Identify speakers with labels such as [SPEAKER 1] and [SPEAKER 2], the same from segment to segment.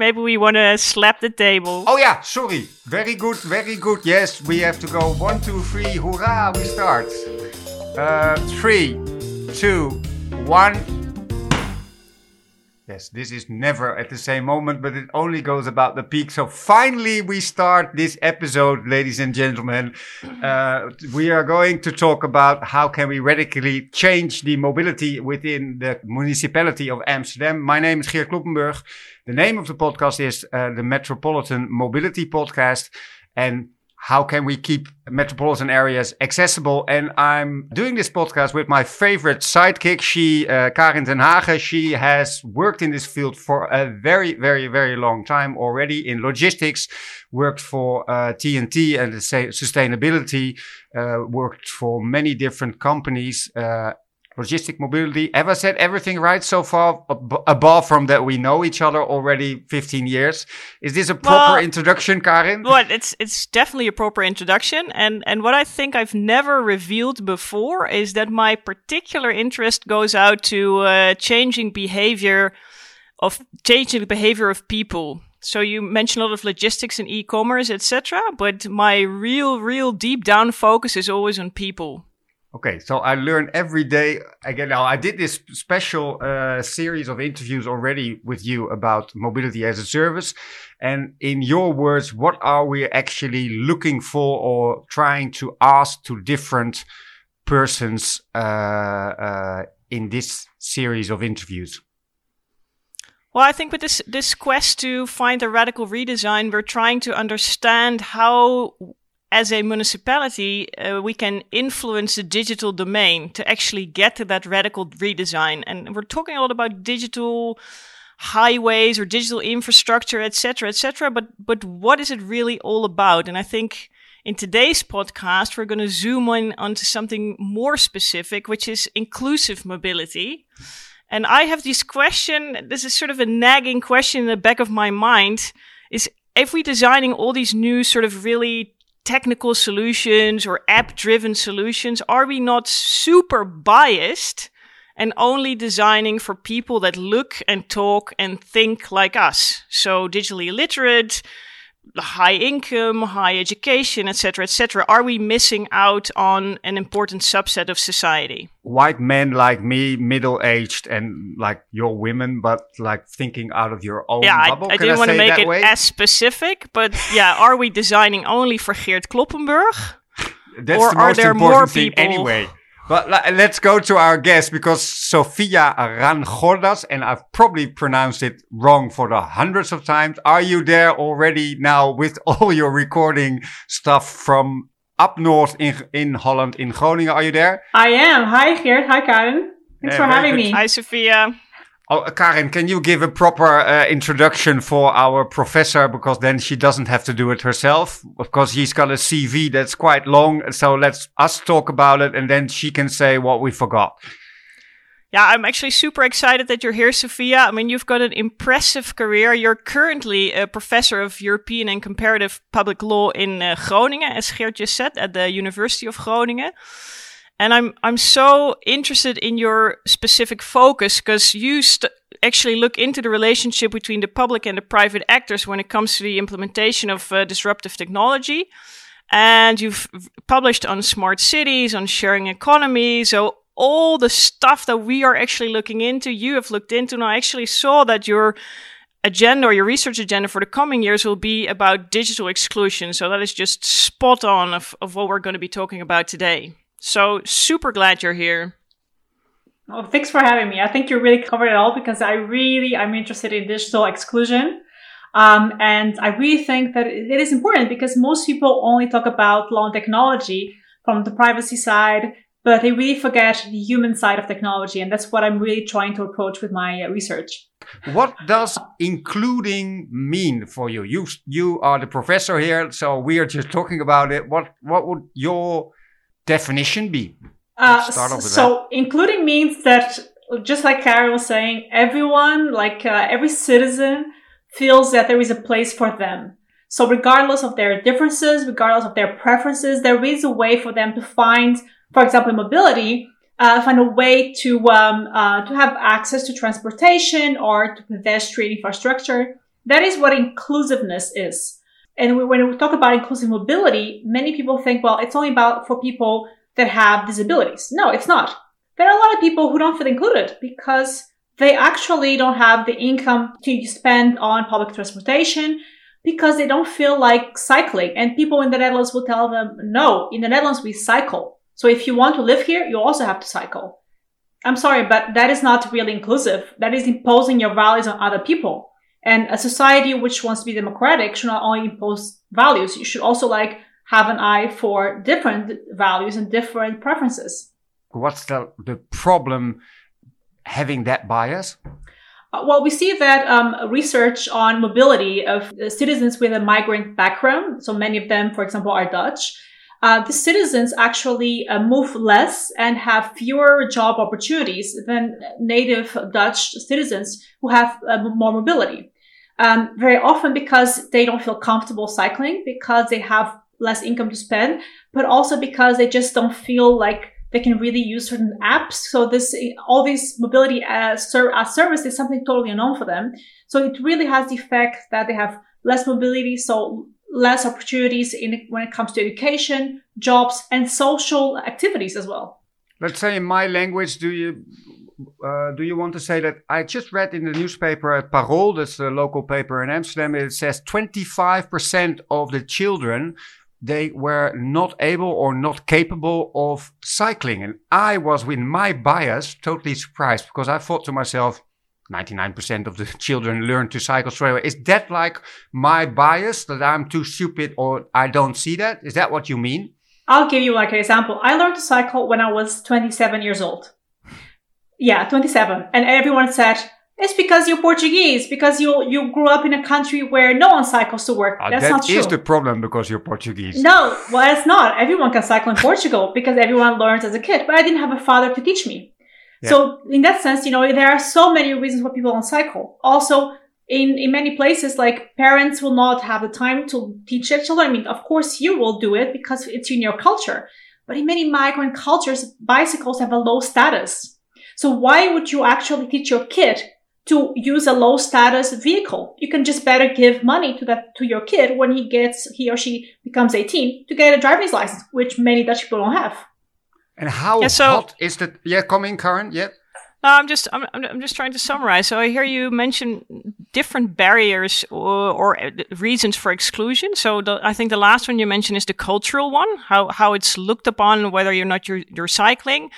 [SPEAKER 1] Maybe we want to slap the table.
[SPEAKER 2] Oh yeah, sorry. Very good, very good. Yes, we have to go one, two, three. Hurrah! We start. Uh, three, two, one. Yes, this is never at the same moment, but it only goes about the peak. So finally, we start this episode, ladies and gentlemen. Uh, we are going to talk about how can we radically change the mobility within the municipality of Amsterdam. My name is Geert Kloppenburg. The name of the podcast is uh, the Metropolitan Mobility Podcast, and how can we keep metropolitan areas accessible? And I'm doing this podcast with my favorite sidekick, she, uh, Karin ten Hage. She has worked in this field for a very, very, very long time already in logistics, worked for uh, TNT and sustainability, uh, worked for many different companies. Logistic mobility. Have I said everything right so far? Ab- above from that, we know each other already 15 years. Is this a proper well, introduction, Karin?
[SPEAKER 1] Well, it's it's definitely a proper introduction. And and what I think I've never revealed before is that my particular interest goes out to uh, changing behavior of changing the behavior of people. So you mentioned a lot of logistics and e-commerce, etc. But my real, real deep down focus is always on people.
[SPEAKER 2] Okay, so I learn every day. Again, now I did this special uh, series of interviews already with you about mobility as a service. And in your words, what are we actually looking for or trying to ask to different persons uh, uh, in this series of interviews?
[SPEAKER 1] Well, I think with this this quest to find a radical redesign, we're trying to understand how as a municipality, uh, we can influence the digital domain to actually get to that radical redesign. And we're talking a lot about digital highways or digital infrastructure, etc., etc. But but what is it really all about? And I think in today's podcast we're going to zoom in onto something more specific, which is inclusive mobility. And I have this question. This is sort of a nagging question in the back of my mind: is if we designing all these new sort of really technical solutions or app driven solutions, are we not super biased and only designing for people that look and talk and think like us? So digitally illiterate, high income, high education, etc., etc. Are we missing out on an important subset of society?
[SPEAKER 2] White men like me, middle aged, and like your women, but like thinking out of your own
[SPEAKER 1] yeah,
[SPEAKER 2] bubble.
[SPEAKER 1] I, I didn't want to make it way? as specific, but yeah, are we designing only for Geert Kloppenburg?
[SPEAKER 2] That's or the most are there important more thing people? anyway. But let's go to our guest because Sofia Ranchordás, and I've probably pronounced it wrong for the hundreds of times. Are you there already now with all your recording stuff from up north in, in Holland, in Groningen? Are you there?
[SPEAKER 3] I am. Hi, Geert. Hi, Karen. Thanks eh, for having good. me.
[SPEAKER 1] Hi, Sophia.
[SPEAKER 2] Oh, Karin, can you give a proper uh, introduction for our professor? Because then she doesn't have to do it herself. Of course, he's got a CV that's quite long. So let's us talk about it and then she can say what we forgot.
[SPEAKER 1] Yeah, I'm actually super excited that you're here, Sophia. I mean, you've got an impressive career. You're currently a professor of European and comparative public law in uh, Groningen, as Geert just said, at the University of Groningen. And I'm I'm so interested in your specific focus because you st- actually look into the relationship between the public and the private actors when it comes to the implementation of uh, disruptive technology. And you've published on smart cities, on sharing economy. So all the stuff that we are actually looking into, you have looked into. And I actually saw that your agenda or your research agenda for the coming years will be about digital exclusion. So that is just spot on of, of what we're going to be talking about today. So super glad you're here.
[SPEAKER 3] Well, thanks for having me. I think you really covered it all because I really I'm interested in digital exclusion. Um, and I really think that it is important because most people only talk about law and technology from the privacy side, but they really forget the human side of technology. And that's what I'm really trying to approach with my research.
[SPEAKER 2] What does including mean for you? You, you are the professor here. So we are just talking about it. What, what would your definition be?
[SPEAKER 3] Uh, so that. including means that just like Carol was saying, everyone, like uh, every citizen feels that there is a place for them. So regardless of their differences, regardless of their preferences, there is a way for them to find, for example, mobility, uh, find a way to, um, uh, to have access to transportation or to pedestrian infrastructure That is what inclusiveness is. And when we talk about inclusive mobility, many people think, well, it's only about for people that have disabilities. No, it's not. There are a lot of people who don't feel included because they actually don't have the income to spend on public transportation because they don't feel like cycling. And people in the Netherlands will tell them, no, in the Netherlands, we cycle. So if you want to live here, you also have to cycle. I'm sorry, but that is not really inclusive. That is imposing your values on other people. And a society which wants to be democratic should not only impose values, you should also like have an eye for different values and different preferences.
[SPEAKER 2] What's the, the problem having that bias?
[SPEAKER 3] Uh, well, we see that um, research on mobility of citizens with a migrant background, so many of them, for example, are Dutch, uh, the citizens actually uh, move less and have fewer job opportunities than native Dutch citizens who have uh, more mobility. Um, very often because they don't feel comfortable cycling, because they have less income to spend, but also because they just don't feel like they can really use certain apps. So this, all these mobility as, ser- as service is something totally unknown for them. So it really has the effect that they have less mobility. So less opportunities in when it comes to education, jobs, and social activities as well.
[SPEAKER 2] Let's say in my language, do you uh, do you want to say that I just read in the newspaper Het Parool, that's the local paper in Amsterdam, it says 25% of the children they were not able or not capable of cycling. And I was, with my bias, totally surprised because I thought to myself, 99% of the children learn to cycle straight away. Is that like my bias that I'm too stupid or I don't see that? Is that what you mean?
[SPEAKER 3] I'll give you like an example. I learned to cycle when I was 27 years old. Yeah, 27. And everyone said, it's because you're Portuguese, because you you grew up in a country where no one cycles to work.
[SPEAKER 2] Uh,
[SPEAKER 3] That's
[SPEAKER 2] that
[SPEAKER 3] not true.
[SPEAKER 2] is the problem because you're Portuguese.
[SPEAKER 3] No, well, it's not. Everyone can cycle in Portugal because everyone learns as a kid. But I didn't have a father to teach me.
[SPEAKER 2] Yeah.
[SPEAKER 3] So in that sense, you know, there are so many reasons why people don't cycle. Also, in, in many places, like parents will not have the time to teach their children. I mean, of course you will do it because it's in your culture. But in many migrant cultures, bicycles have a low status. So why would you actually teach your kid to use a low status vehicle? You can just better give money to that, to your kid when he gets, he or she becomes 18 to get a driver's license, which many Dutch people don't have.
[SPEAKER 2] And how
[SPEAKER 1] Yeah, so-
[SPEAKER 2] hot is that? Yeah, coming, Karen. Yeah.
[SPEAKER 1] No, I'm just I'm, I'm I'm just trying to summarize. So I hear you mention different barriers or, or uh, reasons for exclusion. So the, I think the last one you mentioned is the cultural one, how how it's looked upon whether you're not you're, you're cycling.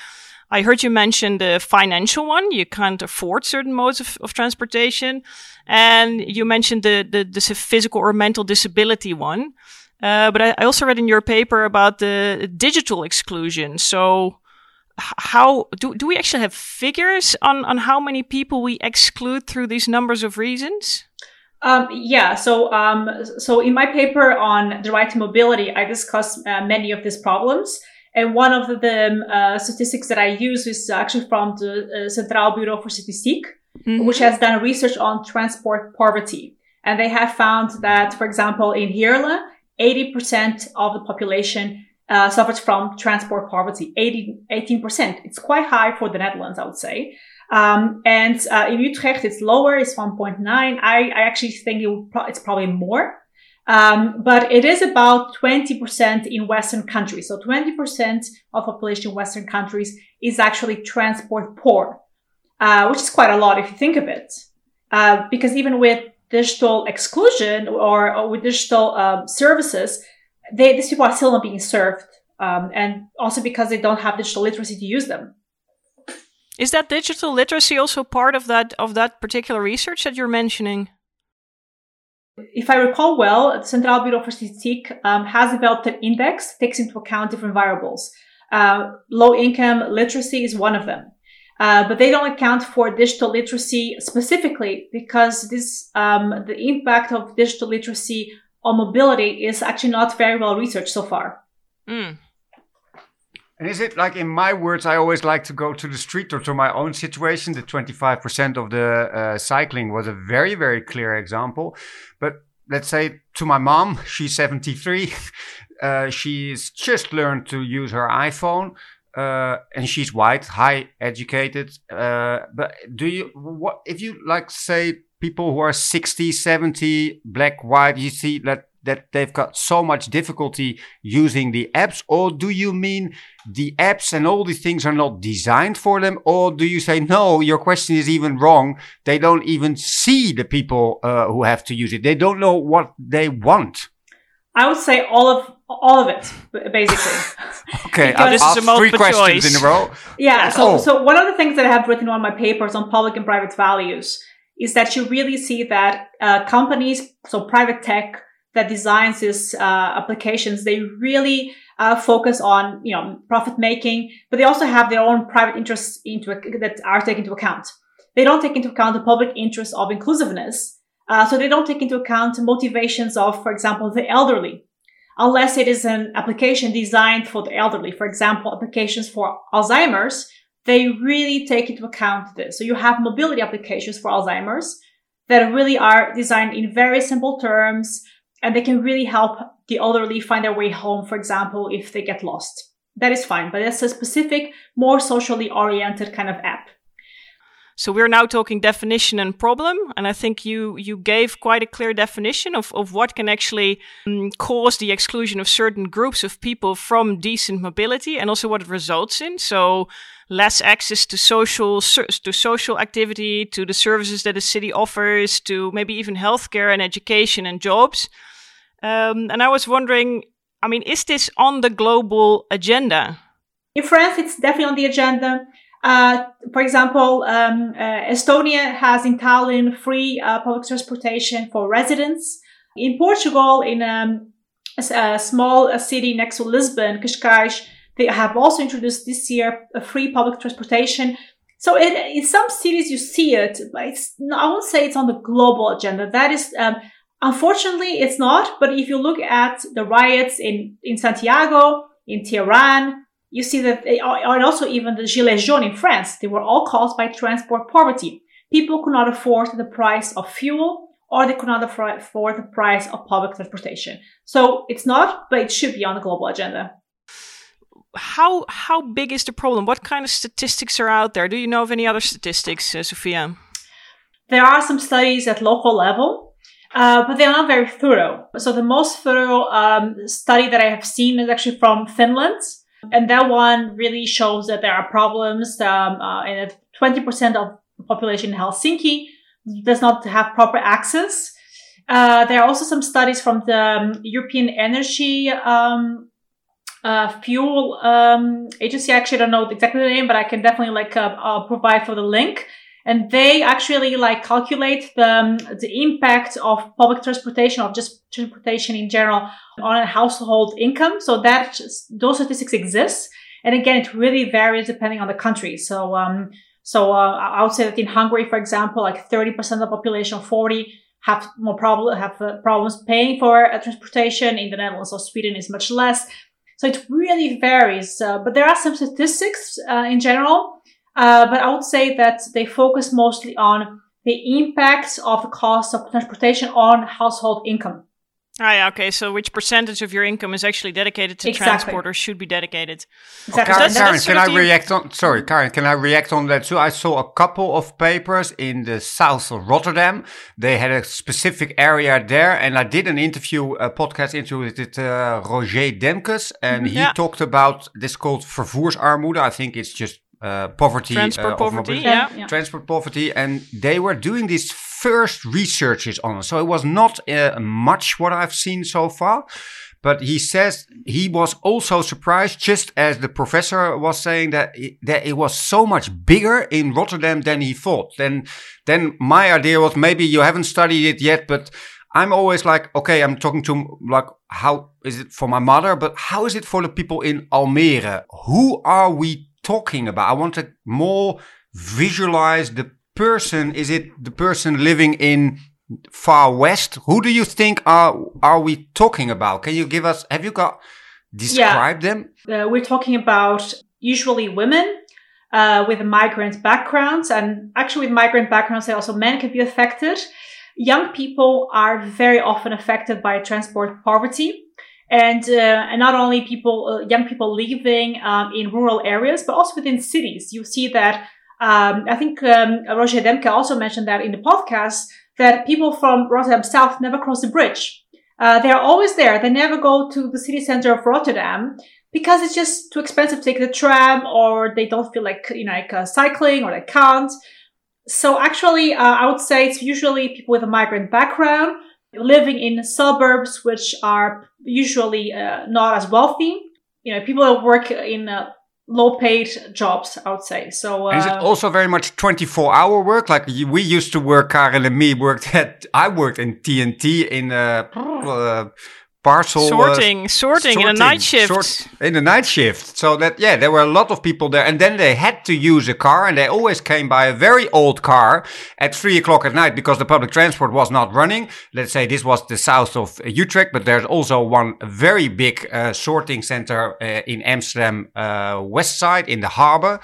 [SPEAKER 1] I heard you mention the financial one. You can't afford certain modes of, of transportation, and you mentioned the, the the physical or mental disability one. Uh, but I, I also read in your paper about the digital exclusion. So how do, do we actually have figures on, on how many people we exclude through these numbers of reasons?
[SPEAKER 3] Um, yeah. So, um, so in my paper on the right to mobility, I discuss uh, many of these problems. And one of the uh, statistics that I use is actually from the uh, Centraal Bureau for Statistiek,
[SPEAKER 1] Mhm.
[SPEAKER 3] which has done research on transport poverty. And they have found that, for example, in Heerlen, 80% of the population uh, suffers from transport poverty, 80, 18%. It's quite high for the Netherlands, I would say. Um, and uh, in Utrecht, it's lower, it's 1.9. I, I actually think it pro- it's probably more. Um, but it is about 20% in Western countries. So 20% of population in Western countries is actually transport poor, uh, which is quite a lot if you think of it. Uh, because even with digital exclusion or, or with digital um, services, they, these people are still not being served. Um, and also because they don't have digital literacy to use them.
[SPEAKER 1] Is that digital literacy also part of that of that particular research that you're mentioning?
[SPEAKER 3] If I recall well, the Central Bureau for Statistics um, has developed an index that takes into account different variables. Uh, low income literacy is one of them. Uh, but they don't account for digital literacy specifically because this um, the impact of digital literacy on mobility is actually not very well researched so far.
[SPEAKER 1] Mm.
[SPEAKER 2] And is it like in my words, I always like to go to the street or to my own situation. The 25% of the uh, cycling was a very, very clear example. But let's say to my mom, she's 73. Uh, she's just learned to use her iPhone. Uh, and she's white, high educated. Uh, but do you, what, if you like say people who are 60, 70, black, white, you see that that they've got so much difficulty using the apps? Or do you mean the apps and all these things are not designed for them? Or do you say, no, your question is even wrong? They don't even see the people uh, who have to use it. They don't know what they want.
[SPEAKER 3] I would say all of all of it, basically.
[SPEAKER 2] okay, I'll
[SPEAKER 1] this is a
[SPEAKER 2] three questions
[SPEAKER 1] choice.
[SPEAKER 2] in a row.
[SPEAKER 3] Yeah. So,
[SPEAKER 2] Oh.
[SPEAKER 3] so one of the things that I have written on my papers on public and private values is that you really see that uh, companies, so private tech that designs these uh, applications, they really uh, focus on you know profit making, but they also have their own private interests into that are taken into account. They don't take into account the public interest of inclusiveness. Uh, so they don't take into account motivations of, for example, the elderly, unless it is an application designed for the elderly. For example, applications for Alzheimer's, they really take into account this. So you have mobility applications for Alzheimer's that really are designed in very simple terms and they can really help the elderly find their way home, for example, if they get lost. That is fine, but it's a specific, more socially oriented kind of app.
[SPEAKER 1] So we're now talking definition and problem, and I think you you gave quite a clear definition of, of what can actually um, cause the exclusion of certain groups of people from decent mobility, and also what it results in. So less access to social to social activity, to the services that the city offers, to maybe even healthcare and education and jobs. Um, and I was wondering, I mean, is this on the global agenda?
[SPEAKER 3] In France, it's definitely on the agenda. Uh, for example, um, uh, Estonia has in Tallinn free uh, public transportation for residents. In Portugal, in um, a, a, small city next to Lisbon, Cascais, they have also introduced this year a free public transportation. So it, in some cities you see it, but I won't say it's on the global agenda. That is, um, unfortunately, it's not. But if you look at the riots in, in Santiago, in Tehran, you see that they are, and also even the Gilets jaunes in France, they were all caused by transport poverty. People could not afford the price of fuel or they could not afford the price of public transportation. So it's not, but it should be on the global agenda.
[SPEAKER 1] How how big is the problem? What kind of statistics are out there? Do you know of any other statistics, uh, Sophia?
[SPEAKER 3] There are some studies at local level, uh, but they are not very thorough. So the most thorough um, study that I have seen is actually from Finland. And that one really shows that there are problems, um, uh, and that 20% of the population in Helsinki does not have proper access. Uh, there are also some studies from the um, European Energy um, uh, Fuel um, Agency. I actually don't know exactly the name, but I can definitely like uh, provide for the link. And they actually like calculate the, um, the impact of public transportation, of just transportation in general on a household income. So that those statistics exist. And again, it really varies depending on the country. So, um, so, uh, I would say that in Hungary, for example, like 30% of the population, 40 have more problem, have uh, problems paying for uh, transportation. In the Netherlands or Sweden is much less. So it really varies. Uh, but there are some statistics, uh, in general. Uh, but I would say that they focus mostly on the impacts of the cost of transportation on household income.
[SPEAKER 1] Ah, yeah, okay. So, which percentage of your income is actually dedicated to
[SPEAKER 3] Exactly.
[SPEAKER 1] transport or should be dedicated?
[SPEAKER 3] Exactly.
[SPEAKER 2] Karen,
[SPEAKER 1] that's-
[SPEAKER 2] Karen,
[SPEAKER 1] that's
[SPEAKER 2] can I
[SPEAKER 1] the-
[SPEAKER 2] react on? Sorry, Karen, can I react on that too? I saw a couple of papers in the south of Rotterdam. They had a specific area there, and I did an interview, a podcast interview with uh, Roger Demkes, and he
[SPEAKER 1] Yeah.
[SPEAKER 2] talked about this called vervoersarmoede. I think it's just uh, poverty,
[SPEAKER 1] Transport
[SPEAKER 2] uh,
[SPEAKER 1] poverty, yeah.
[SPEAKER 3] Yeah.
[SPEAKER 2] transport poverty, and they were doing these first researches on it. So it was not uh, much what I've seen so far. But he says he was also surprised, just as the professor was saying that it, that it was so much bigger in Rotterdam than he thought. Then, then my idea was maybe you haven't studied it yet, but I'm always like, okay, I'm talking to like, how is it for my mother? But how is it for the people in Almere? Who are we talking about? I want to more visualize the person. Is it the person living in far west? Who do you think are are we talking about? Can you give us? Have you got describe them?
[SPEAKER 3] Uh, we're talking about usually women uh, with migrant backgrounds, and actually with migrant backgrounds, also men can be affected. Young people are very often affected by transport poverty. And, uh, and not only people, uh, young people living um, in rural areas, but also within cities. You see that um, I think um, Roger Demke also mentioned that in the podcast that people from Rotterdam South never cross the bridge. Uh, they are always there. They never go to the city center of Rotterdam because it's just too expensive to take the tram or they don't feel like, you know, like uh, cycling or they can't. So actually, uh, I would say it's usually people with a migrant background living in suburbs, which are usually uh, not as wealthy. You know, people that work in uh, low paid jobs, I would say. So
[SPEAKER 2] uh, is it also very much 24 hour work? Like we used to work, Karen and me worked at, I worked in TNT in, uh, uh parcel
[SPEAKER 1] sorting, uh, sorting, sorting in a night shift. Sort,
[SPEAKER 2] in a night shift. So that yeah, there were a lot of people there, and then they had to use a car, and they always came by a very old car at three o'clock at night because the public transport was not running. Let's say this was the south of Utrecht, but there's also one very big uh, sorting center uh, in Amsterdam uh, west side in the harbor.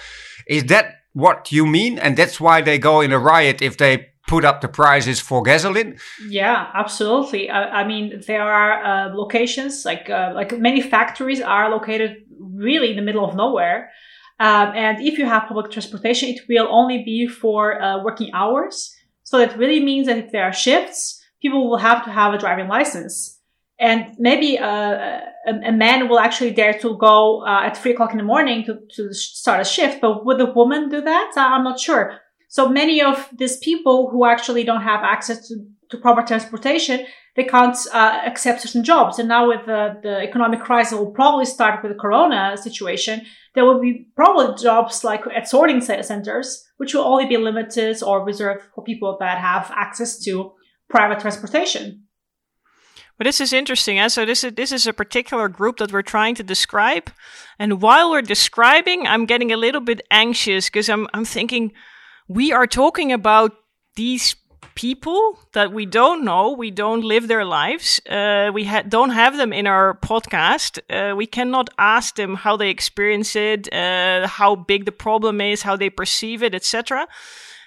[SPEAKER 2] Is that what you mean? And that's why they go in a riot if they put up the prices for gasoline?
[SPEAKER 3] Yeah, absolutely. I, I mean, there are uh, locations like uh, like many factories are located really in the middle of nowhere. Um, and if you have public transportation, it will only be for uh, working hours. So that really means that if there are shifts, people will have to have a driving license. And maybe uh, a, a, man will actually dare to go uh, at three o'clock in the morning to, to start a shift. But would a woman do that? I'm not sure. So many of these people who actually don't have access to, to proper transportation, they can't uh, accept certain jobs. And now with the, the economic crisis will probably start with the corona situation, there will be probably jobs like at sorting centers, which will only be limited or reserved for people that have access to private transportation.
[SPEAKER 1] But this is interesting. Eh? So this is this is a particular group that we're trying to describe, and while we're describing, I'm getting a little bit anxious because I'm I'm thinking, we are talking about these people that we don't know, we don't live their lives, uh, we ha- don't have them in our podcast. Uh, we cannot ask them how they experience it, uh, how big the problem is, how they perceive it, etc.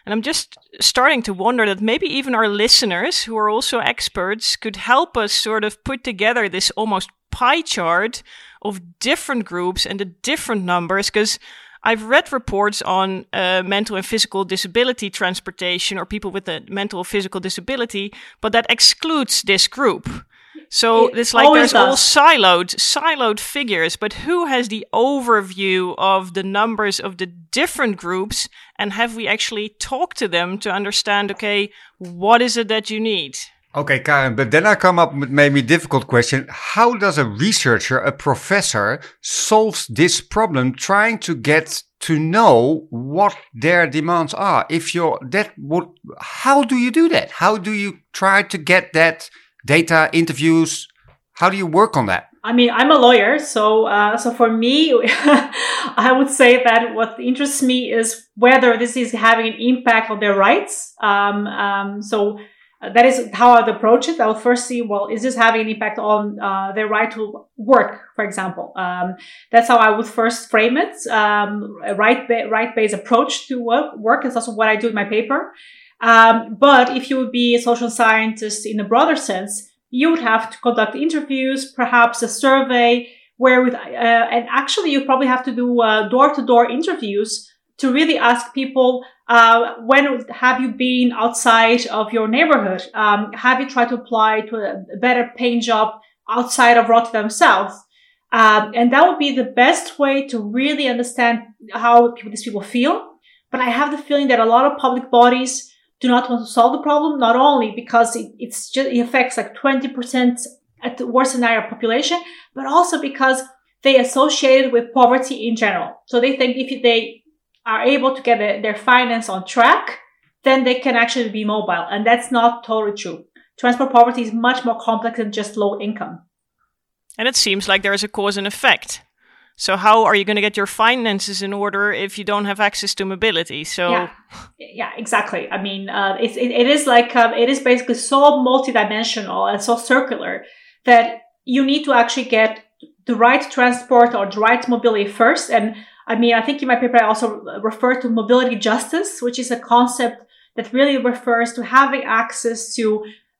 [SPEAKER 1] And I'm just starting to wonder that maybe even our listeners, who are also experts, could help us sort of put together this almost pie chart of different groups and the different numbers, because I've read reports on uh, mental and physical disability transportation or people with a mental or physical disability, but that excludes this group. So it it's like there's does. all siloed, siloed figures, but who has the overview of the numbers of the different groups? And have we actually talked to them to understand, okay, what is it that you need?
[SPEAKER 2] Okay, Karen, but then I come up with maybe a difficult question. How does a researcher, a professor, solves this problem trying to get to know what their demands are? If you're that would, how do you do that? How do you try to get that data interviews? How do you work on that?
[SPEAKER 3] I mean, I'm a lawyer, so uh, so for me, I would say that what interests me is whether this is having an impact on their rights. Um, um, so that is how I'd approach it. I would first see, well, is this having an impact on uh, their right to work, for example? Um, that's how I would first frame it. Um, a right ba- right based approach to work. Work is also what I do in my paper. Um, but if you would be a social scientist in a broader sense, you would have to conduct interviews, perhaps a survey, where with uh, and actually you probably have to do door to door interviews to really ask people uh, when have you been outside of your neighborhood? Um, have you tried to apply to a better paying job outside of Rotterdam South? Um, and that would be the best way to really understand how people, these people feel. But I have the feeling that a lot of public bodies do not want to solve the problem, not only because it, it's just, it affects like 20% at the worst scenario population, but also because they associate it with poverty in general. So they think if they are able to get their finance on track, then they can actually be mobile. And that's not totally true. Transport poverty is much more complex than just low income.
[SPEAKER 1] And it seems like there is a cause and effect. So how are you going to get your finances in order if you don't have access to mobility? So
[SPEAKER 3] yeah, yeah exactly. I mean, uh, it, it is like uh, it is basically so multidimensional and so circular that you need to actually get the right transport or the right mobility first. And I mean, I think in my paper, I also refer to mobility justice, which is a concept that really refers to having access to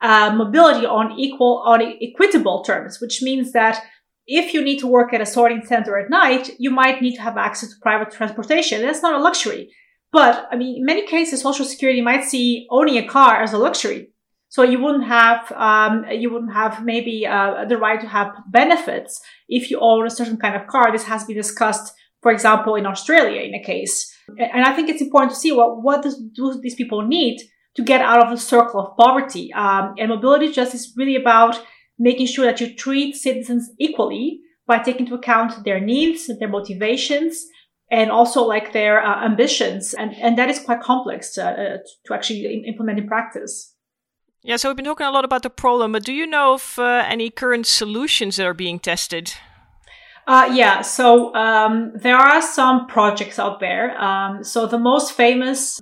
[SPEAKER 3] uh, mobility on equal, on equitable terms, which means that if you need to work at a sorting center at night, you might need to have access to private transportation. That's not a luxury. But I mean, in many cases, social security might see owning a car as a luxury. So you wouldn't have, um, you wouldn't have maybe uh, the right to have benefits if you own a certain kind of car. This has been discussed, for example, in Australia in a case. And I think it's important to see what, what does, do these people need to get out of the circle of poverty. Um, and mobility justice is really about making sure that you treat citizens equally by taking into account their needs, their motivations, and also like their uh, ambitions. And, and that is quite complex uh, uh to actually implement in practice.
[SPEAKER 1] Yeah, so we've been talking a lot about the problem, but do you know of uh, any current solutions that are being tested?
[SPEAKER 3] Uh, yeah, so um, there are some projects out there. Um, so the most famous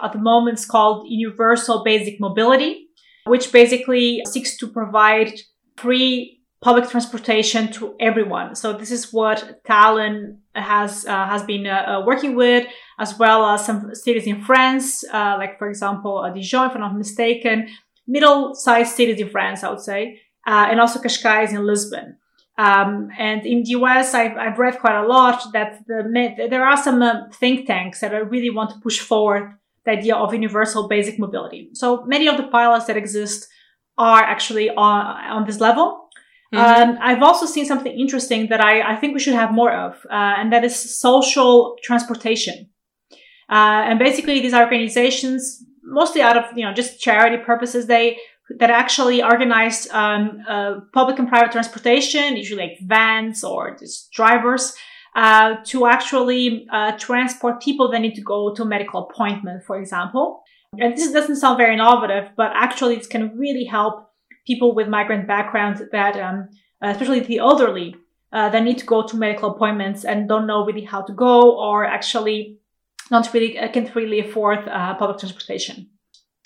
[SPEAKER 3] at the moment is called Universal Basic Mobility, which basically seeks to provide free public transportation to everyone. So this is what Tallinn has uh, has been uh, uh working with, as well as some cities in France, uh, like for example Dijon, if I'm not mistaken middle-sized cities in France, I would say, uh, and also Cascais in Lisbon. Um, and in the US, I've, I've, read quite a lot that the, there are some uh, think tanks that really want to push forward the idea of universal basic mobility. So many of the pilots that exist are actually on, on this level. Mm-hmm. Um, I've also seen something interesting that I, I think we should have more of, uh, and that is social transportation. Uh, and basically, these organizations mostly out of you know just charity purposes they that actually organize um, uh, public and private transportation usually like vans or just drivers uh, to actually uh, transport people that need to go to a medical appointment for example and this doesn't sound very innovative but actually it can really help people with migrant backgrounds that um, especially the elderly uh, that need to go to medical appointments and don't know really how to go or actually not really uh, can't really afford uh, public transportation.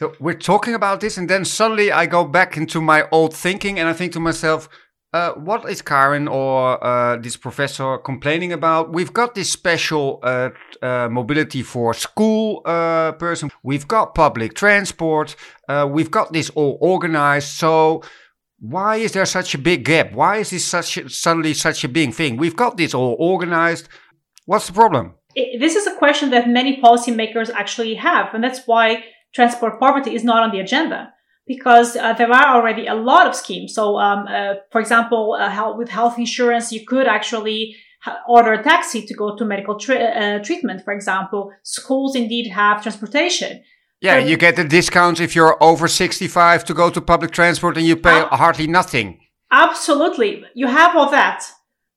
[SPEAKER 2] So we're talking about this, and then suddenly I go back into my old thinking, and I think to myself, uh, what is Karen or uh, this professor complaining about? We've got this special uh, uh mobility for school uh, person. We've got public transport. Uh, we've got this all organized. So why is there such a big gap? Why is this such suddenly such a big thing? We've got this all organized. What's the problem?
[SPEAKER 3] it, this is a question that many policymakers actually have, and that's why transport poverty is not on the agenda because uh, there are already a lot of schemes. So, um, uh, for example, uh, health, with health insurance, you could actually order a taxi to go to medical uh, treatment. For example, schools indeed have transportation.
[SPEAKER 2] Yeah, but you get the discounts if you're over 65 to go to public transport and you pay hardly nothing.
[SPEAKER 3] Absolutely. You have all that.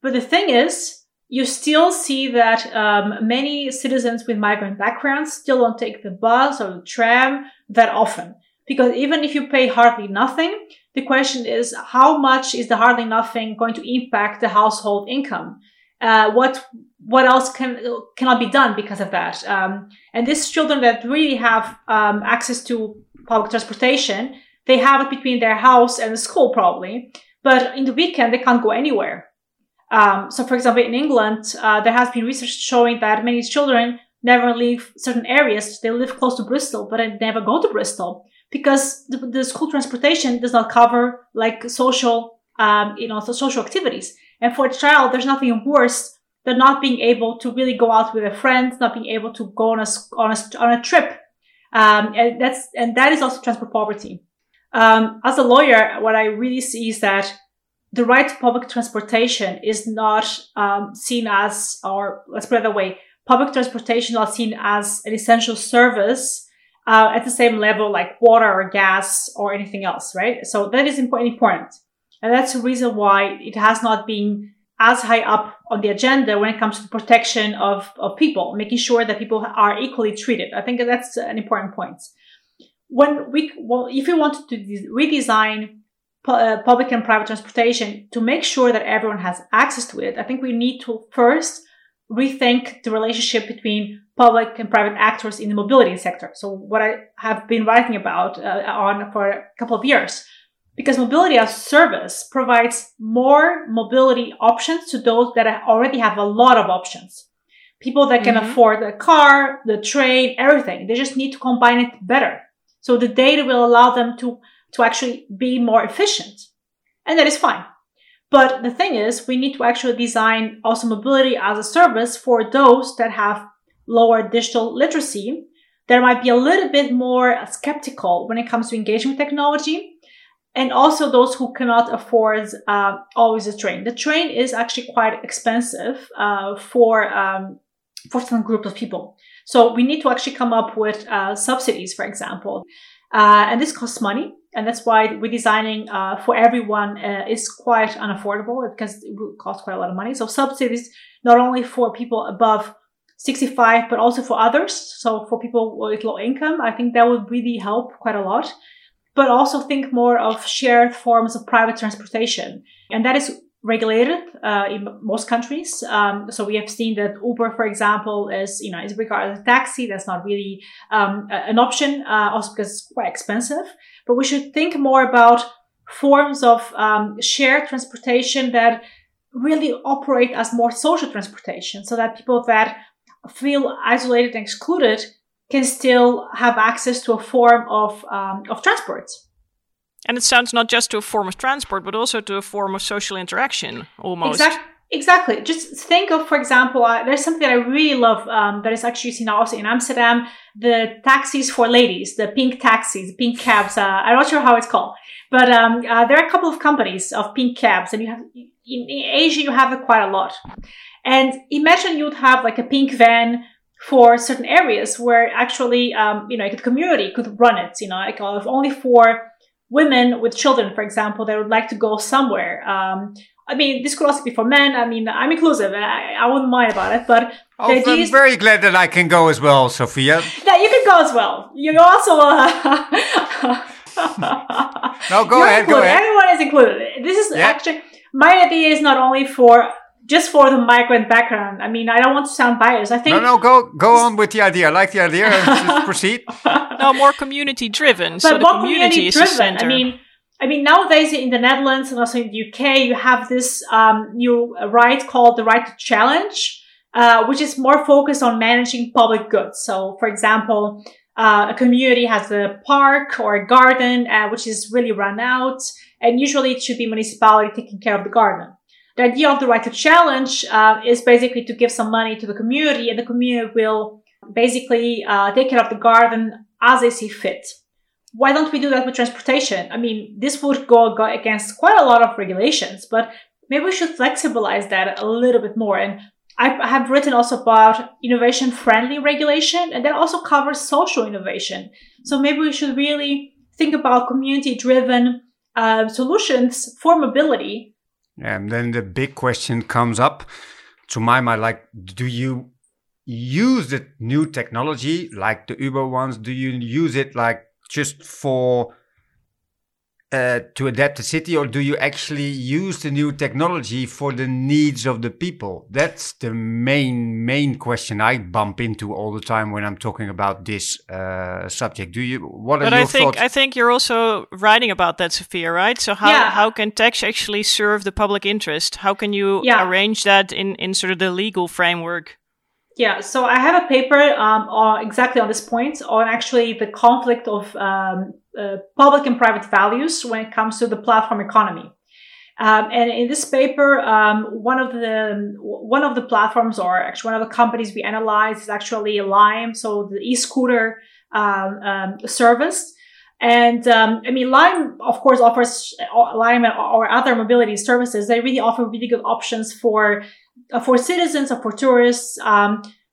[SPEAKER 3] But the thing is, you still see that um, many citizens with migrant backgrounds still don't take the bus or the tram that often. Because even if you pay hardly nothing, the question is how much is the hardly nothing going to impact the household income? Uh, what what else can cannot be done because of that? Um, and these children that really have um, access to public transportation, they have it between their house and the school probably, but in the weekend they can't go anywhere. Um, so, for example, in England, uh, there has been research showing that many children never leave certain areas. They live close to Bristol, but they never go to Bristol because the, the school transportation does not cover like social, um, you know, so social activities. And for a child, there's nothing worse than not being able to really go out with a friend, not being able to go on a on a on a trip. Um, and that's and that is also transport poverty. Um, as a lawyer, what I really see is that the right to public transportation is not um, seen as, or let's put it that way, public transportation not seen as an essential service uh, at the same level like water or gas or anything else, right? So that is important. And that's the reason why it has not been as high up on the agenda when it comes to protection of, of people, making sure that people are equally treated. I think that's an important point. When we, well, if you want to redesign uh, public and private transportation to make sure that everyone has access to it, I think we need to first rethink the relationship between public and private actors in the mobility sector. So what I have been writing about uh, on for a couple of years, because mobility as a service provides more mobility options to those that already have a lot of options. People that can mm-hmm. afford the car, the train, everything. They just need to combine it better. So the data will allow them to to actually be more efficient. And that is fine. But the thing is, we need to actually design also mobility as a service for those that have lower digital literacy there might be a little bit more skeptical when it comes to engaging with technology. And also those who cannot afford uh, always a train. The train is actually quite expensive uh, for um, for some group of people. So we need to actually come up with uh, subsidies, for example, uh, and this costs money. And that's why redesigning uh, for everyone uh, is quite unaffordable because it will cost quite a lot of money. So subsidies not only for people above 65, but also for others. So for people with low income, I think that would really help quite a lot. But also think more of shared forms of private transportation. And that is regulated uh, in most countries. Um, so we have seen that Uber, for example, is you know is regarded as a taxi. That's not really um, an option, uh, also because it's quite expensive. But we should think more about forms of um, shared transportation that really operate as more social transportation, so that people that feel isolated and excluded can still have access to a form of um, of transport.
[SPEAKER 1] And it sounds not just to a form of transport, but also to a form of social interaction, almost.
[SPEAKER 3] Exactly. Exactly. Just think of, for example, uh, there's something that I really love um, that is actually seen also in Amsterdam: the taxis for ladies, the pink taxis, the pink cabs. Uh, I'm not sure how it's called, but um, uh, there are a couple of companies of pink cabs, and you have in, in Asia you have it quite a lot. And imagine you'd have like a pink van for certain areas where actually, um, you know, the community could run it, you know, like uh, only for women with children, for example, that would like to go somewhere. Um, I mean, this could also be for men. I mean, I'm inclusive. I, I wouldn't mind about it, but
[SPEAKER 2] oh, I'm is, very glad that I can go as well, Sophia.
[SPEAKER 3] Yeah, you can go as well. You also. Uh,
[SPEAKER 2] no, go ahead.
[SPEAKER 3] Included.
[SPEAKER 2] Go ahead.
[SPEAKER 3] Everyone is included. This is yeah. actually my idea. Is not only for just for the migrant background. I mean, I don't want to sound biased. I think
[SPEAKER 2] no, no, go go on with the idea. I like the idea. just proceed.
[SPEAKER 1] No, more community driven. But so more community, community driven.
[SPEAKER 3] I mean, I mean, nowadays in the Netherlands and also in the UK, you have this um, new right called the right to challenge, uh, which is more focused on managing public goods. So, for example, uh, a community has a park or a garden uh, which is really run out, and usually it should be municipality taking care of the garden. The idea of the right to challenge uh, is basically to give some money to the community, and the community will basically uh, take care of the garden as they see fit. Why don't we do that with transportation? I mean, this would go, against quite a lot of regulations, but maybe we should flexibilize that a little bit more. And I have written also about innovation friendly regulation, and that also covers social innovation. So maybe we should really think about community driven uh, solutions for mobility
[SPEAKER 2] and then the big question comes up to my mind like, do you use the new technology like the Uber ones? Do you use it like just for uh, to adapt the city, or do you actually use the new technology for the needs of the people? That's the main main question I bump into all the time when I'm talking about this uh, subject. Do you? What are
[SPEAKER 1] but
[SPEAKER 2] your
[SPEAKER 1] I think
[SPEAKER 2] thoughts?
[SPEAKER 1] I think you're also writing about that, Sophia, right? So how yeah. how can tech actually serve the public interest? How can you yeah. arrange that in in sort of the legal framework?
[SPEAKER 3] Yeah, so I have a paper um, on exactly on this point on actually the conflict of um, uh, public and private values when it comes to the platform economy. Um, and in this paper, um, one of the one of the platforms, or actually one of the companies we analyzed, is actually Lime, so the e-scooter um, um service. And um, I mean, Lime, of course, offers Lime or other mobility services. They really offer really good options for uh, for citizens or for tourists.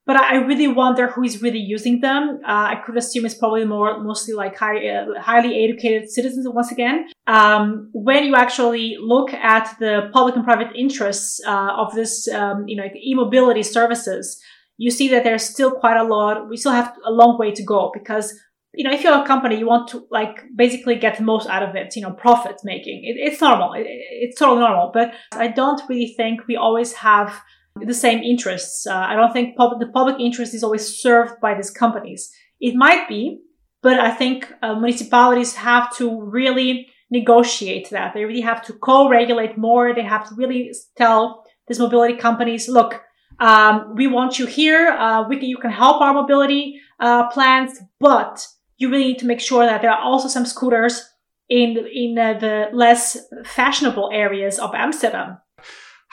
[SPEAKER 3] But I really wonder who is really using them. Uh, I could assume it's probably more mostly like high, uh, highly educated citizens. Once again, um, when you actually look at the public and private interests uh, of this, um, you know, e-mobility services, you see that there's still quite a lot. We still have a long way to go because you know, if you're a company, you want to like basically get the most out of it, you know, profit making. It, it's normal. It, it's totally normal. But I don't really think we always have the same interests. Uh, I don't think pub- the public interest is always served by these companies. It might be, but I think uh, municipalities have to really negotiate that. They really have to co-regulate more. They have to really tell these mobility companies, look, um, we want you here. Uh, we can, you can help our mobility uh, plans, but you really need to make sure that there are also some scooters in in uh, the less fashionable areas of Amsterdam.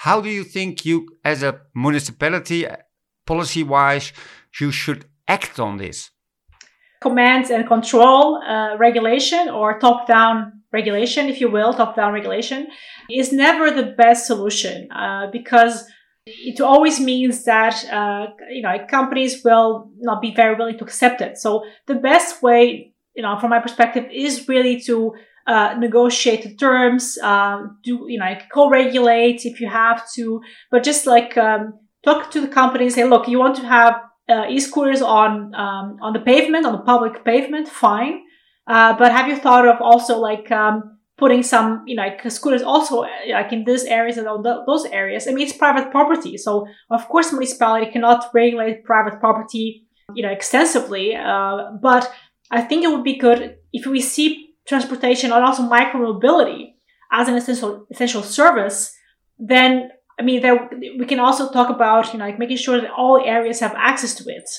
[SPEAKER 2] How do you think you, as a municipality, policy-wise, you should act on this?
[SPEAKER 3] Commands and control uh, regulation or top down regulation, if you will, top down regulation is never the best solution uh, because it always means that uh, you know companies will not be very willing to accept it. So the best way, you know, from my perspective, is really to uh, negotiate the terms, um, do you know, like co-regulate if you have to, but just like um, talk to the company and say, look, you want to have uh, e-scooters on um, on the pavement, on the public pavement, fine. Uh, but have you thought of also like um, putting some, you know, like scooters also like in these areas and on those areas? I mean, it's private property, so of course, municipality cannot regulate private property, you know, extensively. Uh, but I think it would be good if we see transportation and also micromobility as an essential essential service. Then I mean, there, we can also talk about, you know, like making sure that all areas have access to it.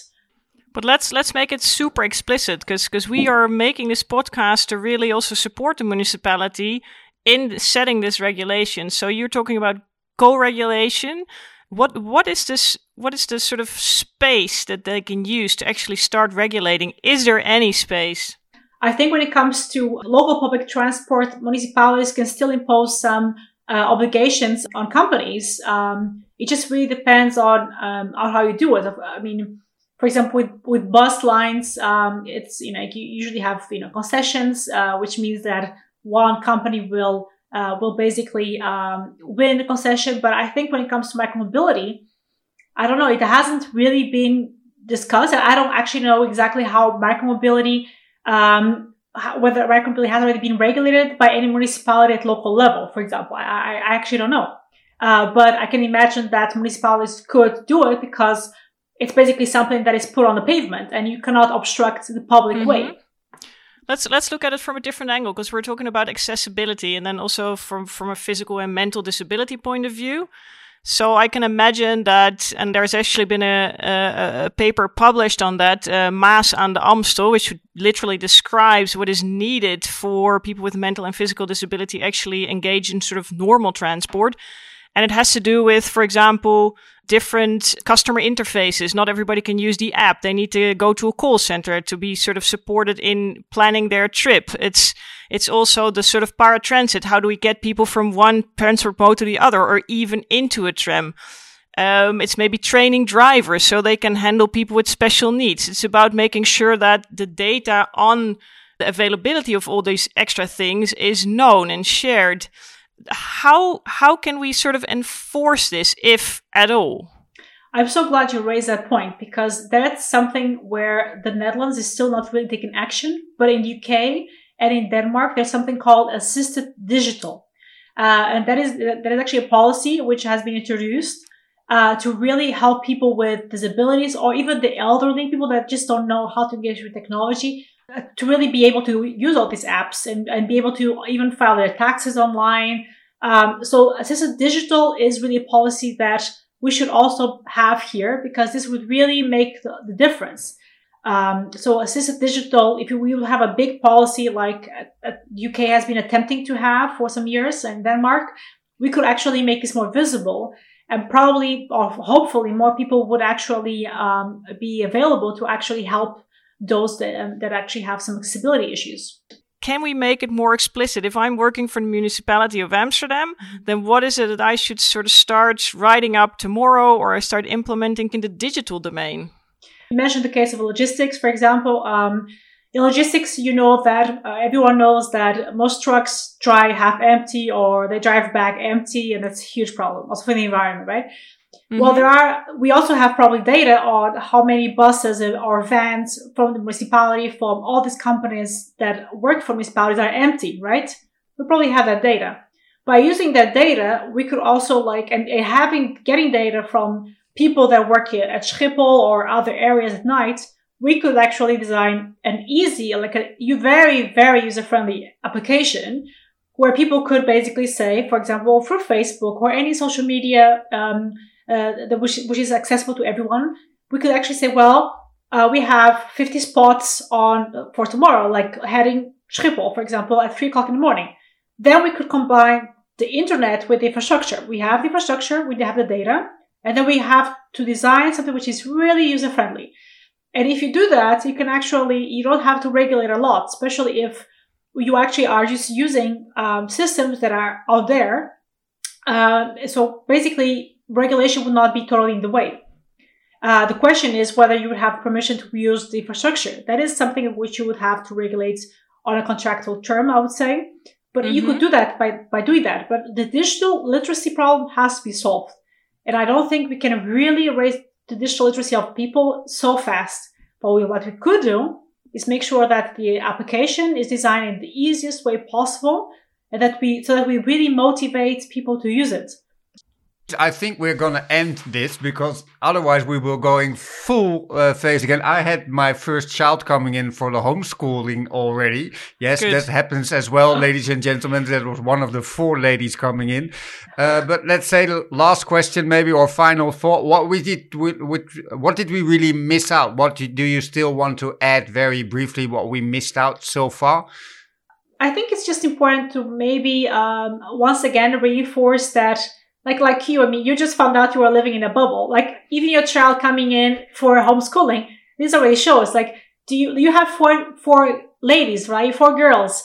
[SPEAKER 1] But let's let's make it super explicit because because we are making this podcast to really also support the municipality in setting this regulation. So you're talking about co-regulation. What what is this? What is the sort of space that they can use to actually start regulating? Is there any space?
[SPEAKER 3] I think when it comes to local public transport, municipalities can still impose some uh, obligations on companies. Um, it just really depends on um, on how you do it. I mean, for example, with with bus lines, um, it's you know you usually have you know concessions, uh, which means that one company will uh, will basically um, win the concession. But I think when it comes to micromobility, I don't know. It hasn't really been discussed. I don't actually know exactly how micromobility um, whether micromobility has already been regulated by any municipality at local level, for example. I, I actually don't know. Uh, but I can imagine that municipalities could do it because it's basically something that is put on the pavement and you cannot obstruct the public mm-hmm. way.
[SPEAKER 1] Let's let's look at it from a different angle because we're talking about accessibility and then also from from a physical and mental disability point of view. So I can imagine that, and there's actually been a, a, a paper published on that, uh, Maas aan de Amstel, which literally describes what is needed for people with mental and physical disability actually engage in sort of normal transport. And it has to do with, for example, different customer interfaces. Not everybody can use the app. They need to go to a call center to be sort of supported in planning their trip. It's, it's also the sort of paratransit. How do we get people from one transport mode to the other or even into a tram? Um, it's maybe training drivers so they can handle people with special needs. It's about making sure that the data on the availability of all these extra things is known and shared how how can we sort of enforce this, if at all?
[SPEAKER 3] I'm so glad you raised that point because that's something where the Netherlands is still not really taking action. But in UK and in Denmark, there's something called assisted digital, uh, and that is that is actually a policy which has been introduced uh, to really help people with disabilities or even the elderly people that just don't know how to engage with technology to really be able to use all these apps and, and be able to even file their taxes online. Um, so assisted digital is really a policy that we should also have here because this would really make the, the difference. Um, so assisted digital, if we will have a big policy like uh, UK has been attempting to have for some years in Denmark, we could actually make this more visible and probably or hopefully more people would actually um, be available to actually help those that, um, that actually have some accessibility issues.
[SPEAKER 1] Can we make it more explicit? If I'm working for the municipality of Amsterdam, then what is it that I should sort of start writing up tomorrow or I start implementing in the digital domain?
[SPEAKER 3] You mentioned the case of logistics, for example. Um, in logistics, you know that uh, everyone knows that most trucks drive half empty or they drive back empty, and that's a huge problem also for the environment, right? Mm-hmm. Well, there are, we also have probably data on how many buses or vans from the municipality, from all these companies that work for municipalities are empty, right? We probably have that data. By using that data, we could also like, and, and having, getting data from people that work at Schiphol or other areas at night, we could actually design an easy, like a very, very user-friendly application where people could basically say, for example, through Facebook or any social media um, uh, which, which is accessible to everyone, we could actually say, well, uh, we have 50 spots on uh, for tomorrow, like heading Schiphol, for example, at three o'clock in the morning. Then we could combine the internet with the infrastructure. We have the infrastructure, we have the data, and then we have to design something which is really user friendly. And if you do that, you can actually, you don't have to regulate a lot, especially if you actually are just using um, systems that are out there. Uh, so basically, regulation would not be totally in the way. Uh, the question is whether you would have permission to use the infrastructure. That is something which you would have to regulate on a contractual term, I would say. But mm-hmm. you could mm-hmm. do that by, by doing that. But the digital literacy problem has to be solved. And I don't think we can really raise the digital literacy of people so fast. But we, what we could do is make sure that the application is designed in the easiest way possible and that we, so that we really motivate people to use it.
[SPEAKER 2] I think we're going to end this because otherwise we will going full uh, phase again. I had my first child coming in for the homeschooling already. Yes, Good. that happens as well, ladies and gentlemen. That was one of the four ladies coming in. Uh, but let's say the last question, maybe or final thought. What we did, with, with, what did we really miss out? What do you still want to add very briefly? What we missed out so far?
[SPEAKER 3] I think it's just important to maybe um, once again reinforce that like like you, I mean, you just found out you were living in a bubble. Like even your child coming in for homeschooling, this already shows. Like, do you you have four four ladies, right? Four girls.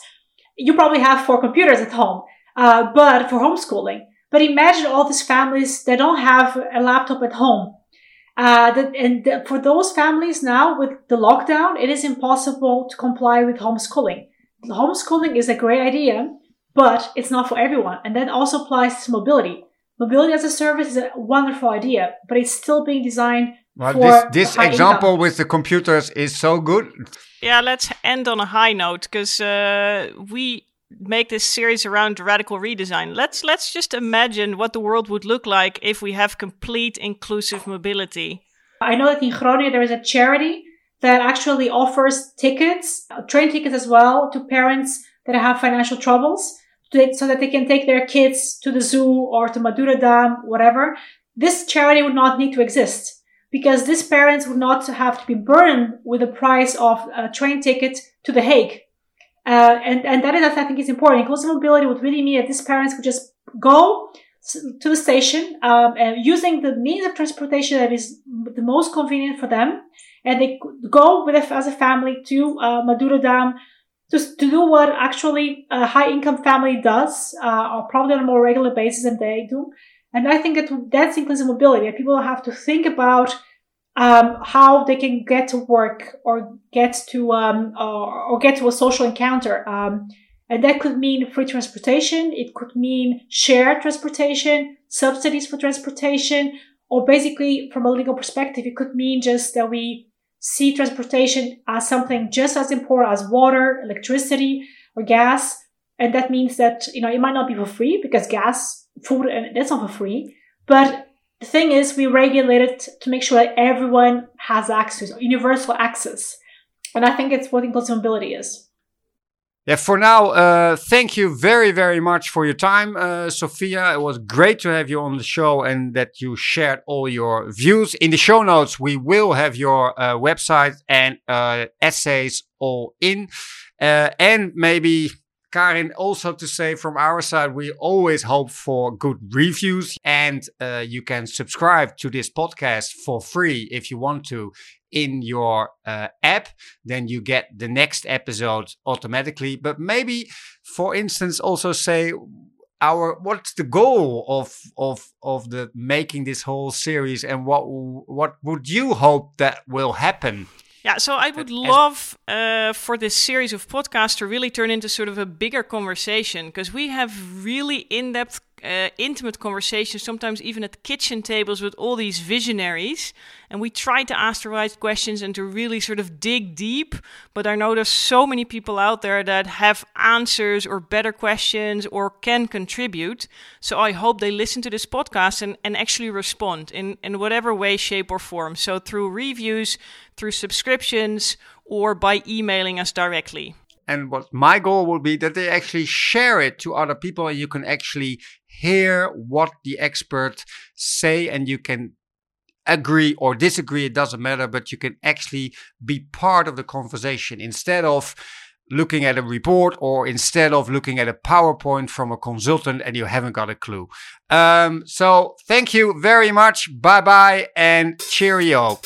[SPEAKER 3] You probably have four computers at home, uh, but for homeschooling. But imagine all these families that don't have a laptop at home. Uh, that, and the, for those families now with the lockdown, it is impossible to comply with homeschooling. Homeschooling is a great idea, but it's not for everyone. And that also applies to mobility. Mobility as a service is a wonderful idea, but it's still being designed well, for
[SPEAKER 2] this, this example
[SPEAKER 3] income.
[SPEAKER 2] with the computers is so good.
[SPEAKER 1] Yeah, let's end on a high note because uh, we make this series around radical redesign. Let's let's just imagine what the world would look like if we have complete inclusive mobility.
[SPEAKER 3] I know that in Groningen there is a charity that actually offers tickets, uh, train tickets as well, to parents that have financial troubles so that they can take their kids to the zoo or to Madurodam, whatever, this charity would not need to exist because these parents would not have to be burdened with the price of a train ticket to The Hague. Uh, and, and that is, I think, is important. Inclusive mobility would really mean that these parents would just go to the station um, and using the means of transportation that is the most convenient for them, and they go with a, as a family to uh, Madurodam just to do what actually a high income family does, uh, or probably on a more regular basis than they do. And I think that that's inclusive mobility. People have to think about um, how they can get to work or get to um, or, or, get to a social encounter. Um, and that could mean free transportation. It could mean shared transportation, subsidies for transportation, or basically from a legal perspective, it could mean just that we see transportation as something just as important as water, electricity, or gas. And that means that, you know, it might not be for free because gas, food, and that's not for free. But the thing is, we regulate it to make sure that everyone has access, universal access. And I think it's what inclusive mobility is.
[SPEAKER 2] Yeah, for now, uh, thank you very, very much for your time, uh, Sofia. It was great to have you on the show and that you shared all your views. In the show notes, we will have your uh, website and uh, essays all in. Uh, and maybe, Karin, also to say from our side, we always hope for good reviews and uh, you can subscribe to this podcast for free if you want to in your uh, app, then you get the next episode automatically. But maybe, for instance, also say our what's the goal of of of the making this whole series, and what what would you hope that will happen?
[SPEAKER 1] Yeah, so I would love uh, for this series of podcasts to really turn into sort of a bigger conversation because we have really in depth uh, intimate conversations, sometimes even at kitchen tables with all these visionaries. And we try to ask the right questions and to really sort of dig deep. But I know there's so many people out there that have answers or better questions or can contribute. So I hope they listen to this podcast and, and actually respond in, in whatever way, shape, or form. So through reviews, through subscriptions, or by emailing us directly
[SPEAKER 2] and what my goal will be that they actually share it to other people and you can actually hear what the experts say and you can agree or disagree, it doesn't matter, but you can actually be part of the conversation instead of looking at a report or instead of looking at a PowerPoint from a consultant and you haven't got a clue. Um, so thank you very much. Bye bye and cheerio.